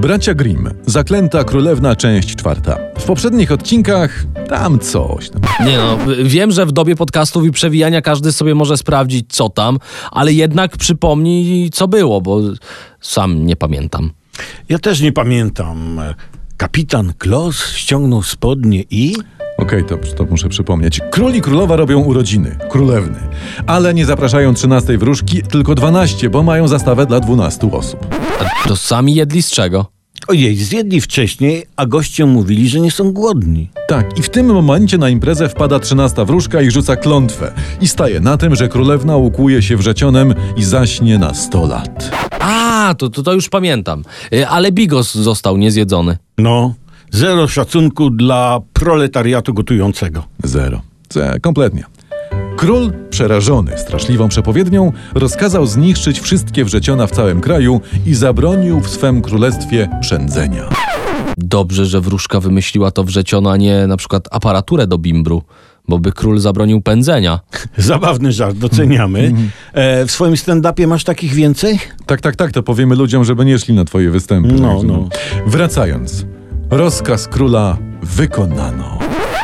Bracia Grimm, Zaklęta Królewna, część czwarta. W poprzednich odcinkach tam coś. Nie no, wiem, że w dobie podcastów i przewijania każdy sobie może sprawdzić co tam, ale jednak przypomnij co było, bo sam nie pamiętam. Ja też nie pamiętam. Kapitan Klos ściągnął spodnie i... Okej, to, to muszę przypomnieć. Król i królowa robią urodziny, królewny. Ale nie zapraszają 13 wróżki, tylko 12, bo mają zastawę dla 12 osób. A To sami jedli z czego? Ojej, zjedli wcześniej, a goście mówili, że nie są głodni. Tak, i w tym momencie na imprezę wpada 13 wróżka i rzuca klątwę. I staje na tym, że królewna łukuje się wrzecionem i zaśnie na 100 lat. A, to, to, to już pamiętam. Y, Ale bigos został niezjedzony. No, zero szacunku dla proletariatu gotującego. Zero. Ce, kompletnie. Król, przerażony straszliwą przepowiednią, rozkazał zniszczyć wszystkie wrzeciona w całym kraju i zabronił w swym królestwie przędzenia. Dobrze, że wróżka wymyśliła to wrzeciono, a nie na przykład aparaturę do bimbru, bo by król zabronił pędzenia. Zabawny żart, doceniamy. E, w swoim stand-upie masz takich więcej? Tak, tak, tak, to powiemy ludziom, żeby nie szli na twoje występy. No, no. Wracając. Rozkaz króla wykonano.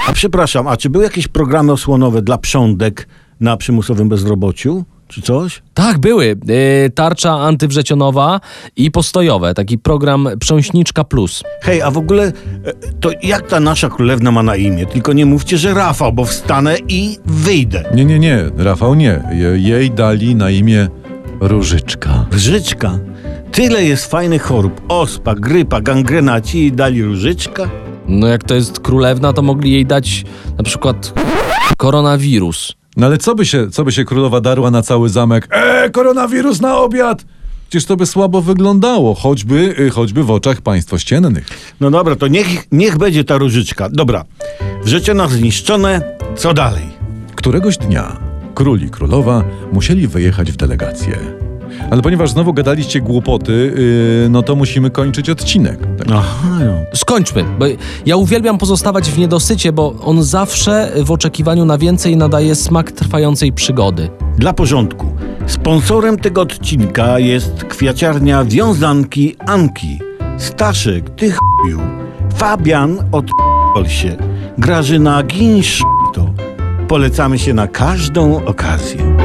A przepraszam, a czy były jakieś programy osłonowe dla prządek na przymusowym bezrobociu? Czy coś? Tak, były. Y, Tarcza antywrzecionowa i postojowe. Taki program Prząśniczka Plus. Hej, a w ogóle e, to jak ta nasza królewna ma na imię? Tylko nie mówcie, że Rafał, bo wstanę i wyjdę. Nie, nie, nie, Rafał nie. Je, jej dali na imię Różyczka. Różyczka. Tyle jest fajnych chorób. Ospa, grypa, gangrena, ci dali różyczka? No jak to jest królewna, to mogli jej dać na przykład koronawirus. No ale co by się, co by się królowa darła na cały zamek? Eee, koronawirus na obiad! Przecież to by słabo wyglądało, choćby, y, choćby w oczach państw ościennych. No dobra, to niech, niech będzie ta różyczka. Dobra, wrzecionach zniszczone, co dalej? Któregoś dnia król i królowa musieli wyjechać w delegację. Ale ponieważ znowu gadaliście głupoty, yy, no to musimy kończyć odcinek. Tak. Aha, no. Skończmy, bo ja uwielbiam pozostawać w niedosycie, bo on zawsze w oczekiwaniu na więcej nadaje smak trwającej przygody. Dla porządku, sponsorem tego odcinka jest kwiaciarnia wiązanki Anki. Staszek, ty chuju. Fabian od się. Grażyna Ginsz to. Polecamy się na każdą okazję.